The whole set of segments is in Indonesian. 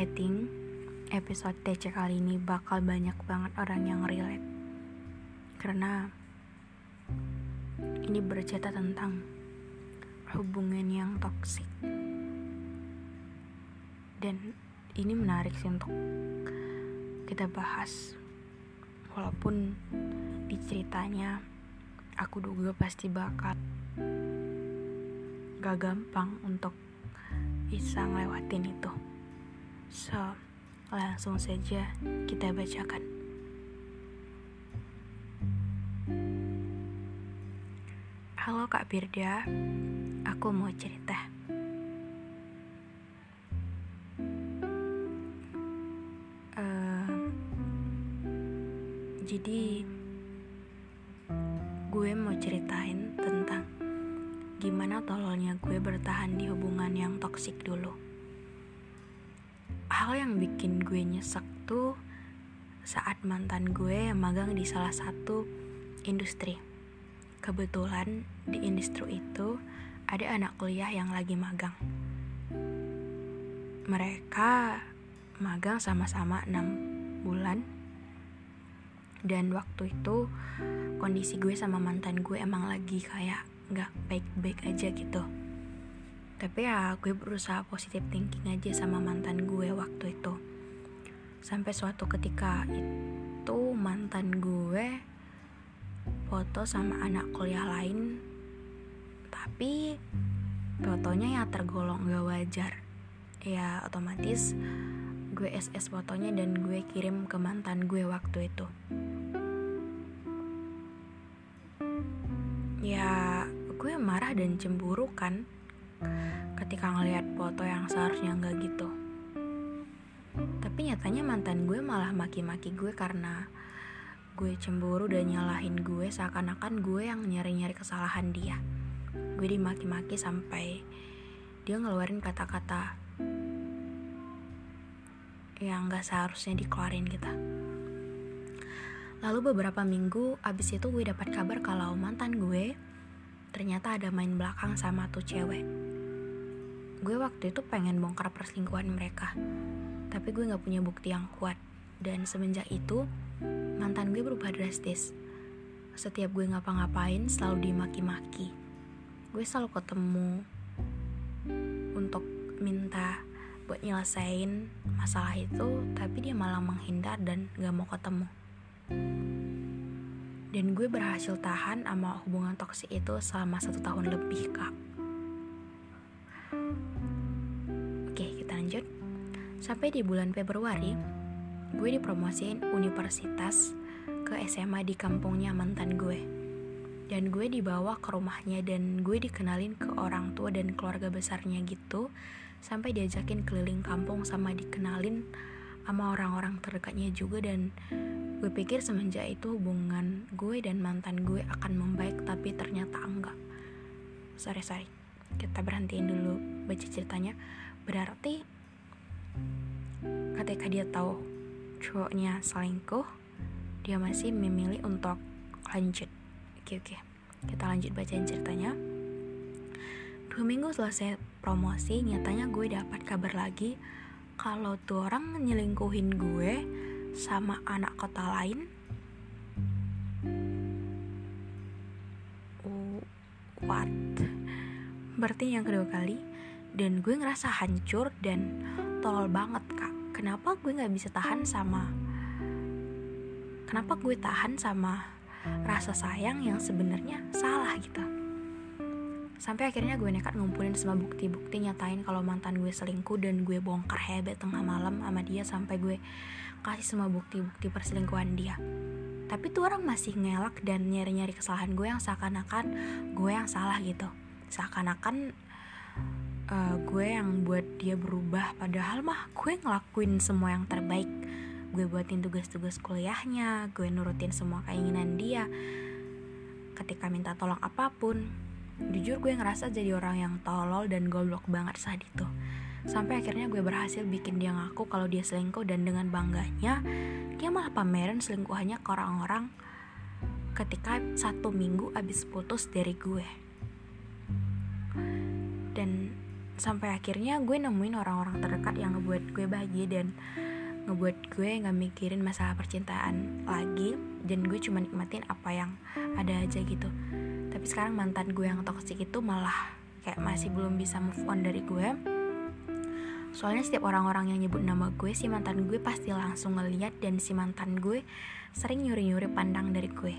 I think episode TC kali ini bakal banyak banget orang yang relate. Karena ini bercerita tentang hubungan yang toksik Dan ini menarik sih untuk kita bahas. Walaupun di ceritanya aku duga pasti bakal gak gampang untuk bisa ngelewatin itu. So, langsung saja kita bacakan. Halo Kak Birda, aku mau cerita. Uh, jadi, gue mau ceritain tentang gimana tololnya gue bertahan di hubungan yang toksik dulu hal yang bikin gue nyesek tuh saat mantan gue magang di salah satu industri. Kebetulan di industri itu ada anak kuliah yang lagi magang. Mereka magang sama-sama 6 bulan dan waktu itu kondisi gue sama mantan gue emang lagi kayak nggak baik-baik aja gitu tapi ya gue berusaha positif thinking aja sama mantan gue waktu itu. Sampai suatu ketika itu mantan gue foto sama anak kuliah lain. Tapi fotonya ya tergolong gak wajar. Ya otomatis gue SS fotonya dan gue kirim ke mantan gue waktu itu. Ya gue marah dan cemburu kan ketika ngelihat foto yang seharusnya nggak gitu. Tapi nyatanya mantan gue malah maki-maki gue karena gue cemburu dan nyalahin gue seakan-akan gue yang nyari-nyari kesalahan dia. Gue dimaki-maki sampai dia ngeluarin kata-kata yang gak seharusnya dikeluarin kita. Lalu beberapa minggu abis itu gue dapat kabar kalau mantan gue ternyata ada main belakang sama tuh cewek gue waktu itu pengen bongkar perselingkuhan mereka. Tapi gue gak punya bukti yang kuat. Dan semenjak itu mantan gue berubah drastis. Setiap gue ngapa-ngapain selalu dimaki-maki. Gue selalu ketemu untuk minta buat nyelesain masalah itu tapi dia malah menghindar dan gak mau ketemu. Dan gue berhasil tahan sama hubungan toksik itu selama satu tahun lebih kak sampai di bulan Februari, gue dipromosiin universitas ke SMA di kampungnya mantan gue. Dan gue dibawa ke rumahnya dan gue dikenalin ke orang tua dan keluarga besarnya gitu. Sampai diajakin keliling kampung sama dikenalin sama orang-orang terdekatnya juga dan gue pikir semenjak itu hubungan gue dan mantan gue akan membaik tapi ternyata enggak. Sorry sorry, kita berhentiin dulu baca ceritanya. Berarti ketika dia tahu cowoknya selingkuh dia masih memilih untuk lanjut. Oke oke. Kita lanjut bacain ceritanya. Dua minggu selesai promosi nyatanya gue dapat kabar lagi kalau tuh orang nyelingkuhin gue sama anak kota lain. What? Berarti yang kedua kali dan gue ngerasa hancur dan tolol banget kak. Kenapa gue nggak bisa tahan sama kenapa gue tahan sama rasa sayang yang sebenarnya salah gitu? Sampai akhirnya gue nekat ngumpulin semua bukti-bukti nyatain kalau mantan gue selingkuh dan gue bongkar hebat tengah malam sama dia sampai gue kasih semua bukti-bukti perselingkuhan dia. Tapi tuh orang masih ngelak dan nyari-nyari kesalahan gue yang seakan-akan gue yang salah gitu. Seakan-akan uh, gue yang buat dia berubah padahal mah gue ngelakuin semua yang terbaik. Gue buatin tugas-tugas kuliahnya gue nurutin semua keinginan dia. Ketika minta tolong apa pun jujur gue ngerasa jadi orang yang tolol dan goblok banget saat itu. Sampai akhirnya gue berhasil bikin dia ngaku kalau dia selingkuh dan dengan bangganya dia malah pameran selingkuhannya ke orang-orang ketika satu minggu abis putus dari gue sampai akhirnya gue nemuin orang-orang terdekat yang ngebuat gue bahagia dan ngebuat gue nggak mikirin masalah percintaan lagi. Dan gue cuma nikmatin apa yang ada aja gitu. Tapi sekarang mantan gue yang toxic itu malah kayak masih belum bisa move on dari gue. Soalnya setiap orang-orang yang nyebut nama gue si mantan gue pasti langsung ngeliat dan si mantan gue sering nyuri-nyuri pandang dari gue.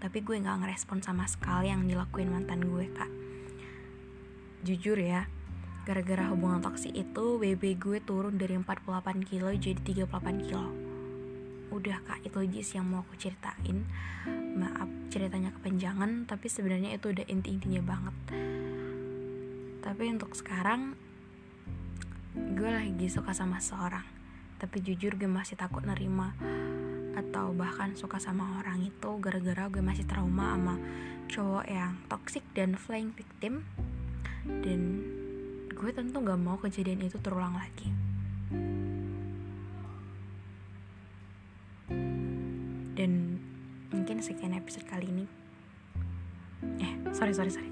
Tapi gue nggak ngerespon sama sekali yang dilakuin mantan gue kak. Jujur ya gara-gara hubungan toksik itu BB gue turun dari 48 kilo jadi 38 kilo. Udah kak itu aja sih yang mau aku ceritain. Maaf ceritanya kepanjangan tapi sebenarnya itu udah inti-intinya banget. Tapi untuk sekarang gue lagi suka sama seorang tapi jujur gue masih takut nerima atau bahkan suka sama orang itu gara-gara gue masih trauma sama cowok yang toxic dan flying victim. Dan gue tentu gak mau kejadian itu terulang lagi. Dan mungkin sekian episode kali ini. Eh sorry sorry sorry.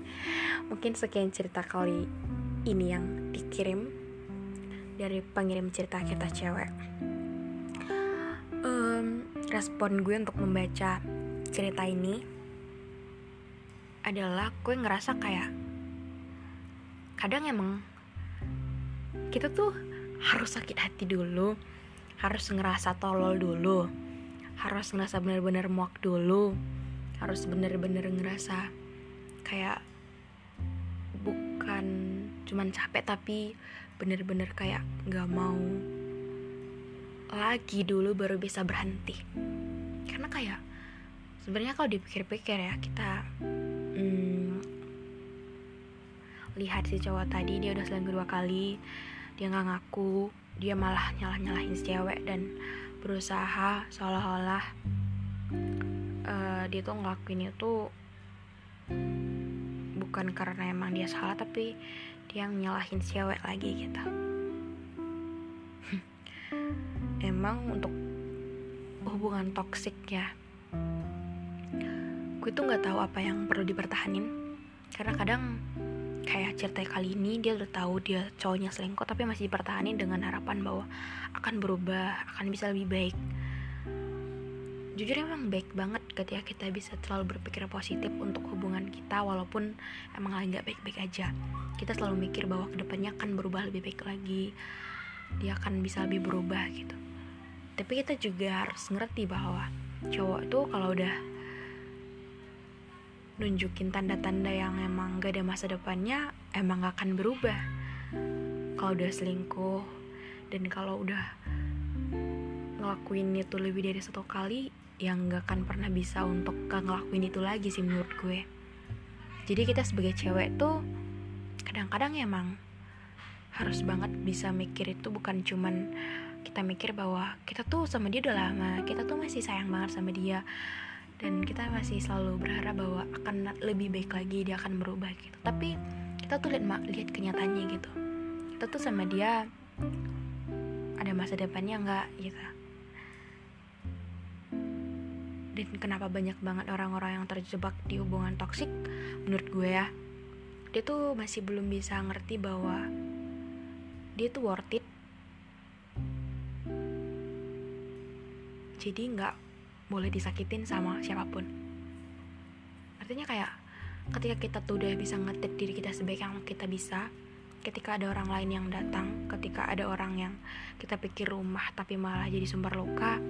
Mungkin sekian cerita kali ini yang dikirim dari pengirim cerita kita cewek. Um, respon gue untuk membaca cerita ini adalah gue ngerasa kayak kadang emang kita tuh harus sakit hati dulu harus ngerasa tolol dulu harus ngerasa bener-bener muak dulu harus bener-bener ngerasa kayak bukan cuman capek tapi bener-bener kayak gak mau lagi dulu baru bisa berhenti. Karena kayak sebenarnya kalau dipikir-pikir ya kita lihat si cowok tadi dia udah selingkuh dua kali dia nggak ngaku dia malah nyalah nyalahin si cewek dan berusaha seolah-olah uh, dia tuh ngelakuin itu bukan karena emang dia salah tapi dia nyalahin si cewek lagi gitu. Emang untuk hubungan toksik ya gue tuh nggak tahu apa yang perlu dipertahanin. Karena kadang kayak cerita kali ini dia udah tahu dia cowoknya selingkuh tapi masih dipertahankan dengan harapan bahwa akan berubah akan bisa lebih baik. Jujur emang baik banget ketika kita bisa selalu berpikir positif untuk hubungan kita walaupun emang lagi gak baik-baik aja. Kita selalu mikir bahwa ke depannya akan berubah lebih baik lagi. Dia akan bisa lebih berubah gitu. Tapi kita juga harus ngerti bahwa cowok tuh kalau udah nunjukin tanda-tanda yang emang gak ada masa depannya emang gak akan berubah. Kalau udah selingkuh dan kalau udah ngelakuin itu lebih dari satu kali yang gak akan pernah bisa untuk gak ngelakuin itu lagi sih menurut gue. Jadi kita sebagai cewek tuh kadang-kadang emang harus banget bisa mikir itu bukan cuman kita mikir bahwa kita tuh sama dia udah lama kita tuh masih sayang banget sama dia dan kita masih selalu berharap bahwa akan lebih baik lagi dia akan berubah gitu. Tapi kita tuh lihat lihat kenyataannya gitu. Kita tuh sama dia ada masa depannya nggak gitu. Dan kenapa banyak banget orang-orang yang terjebak di hubungan toksik? Menurut gue ya dia tuh masih belum bisa ngerti bahwa dia tuh worth it. Jadi nggak boleh disakitin sama siapa pun. Artinya kayak ketika kita tuh udah bisa ngetik diri kita sebaik yang kita bisa ketika ada orang lain yang datang ketika ada orang yang kita pikir rumah tapi malah jadi sumber luka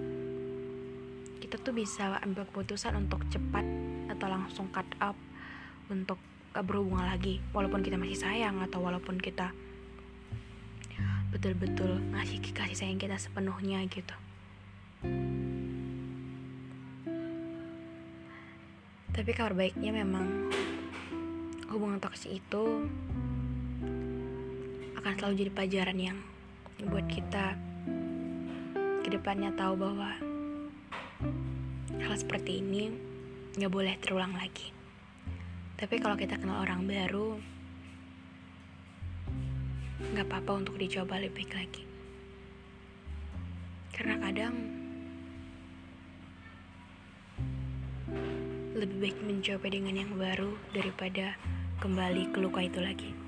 kita tuh bisa ambil keputusan untuk cepat atau langsung cut up untuk berhubungan lagi walaupun kita masih sayang atau walaupun kita betul-betul ngasih kasih sayang kita sepenuhnya gitu tapi kabar baiknya memang hubungan toksik itu akan selalu jadi pelajaran yang buat kita ke depannya tahu bahwa hal seperti ini nggak boleh terulang lagi. Tapi kalau kita kenal orang baru, nggak apa-apa untuk dicoba lebih baik lagi. Karena kadang lebih baik mencoba dengan yang baru daripada kembali ke luka itu lagi.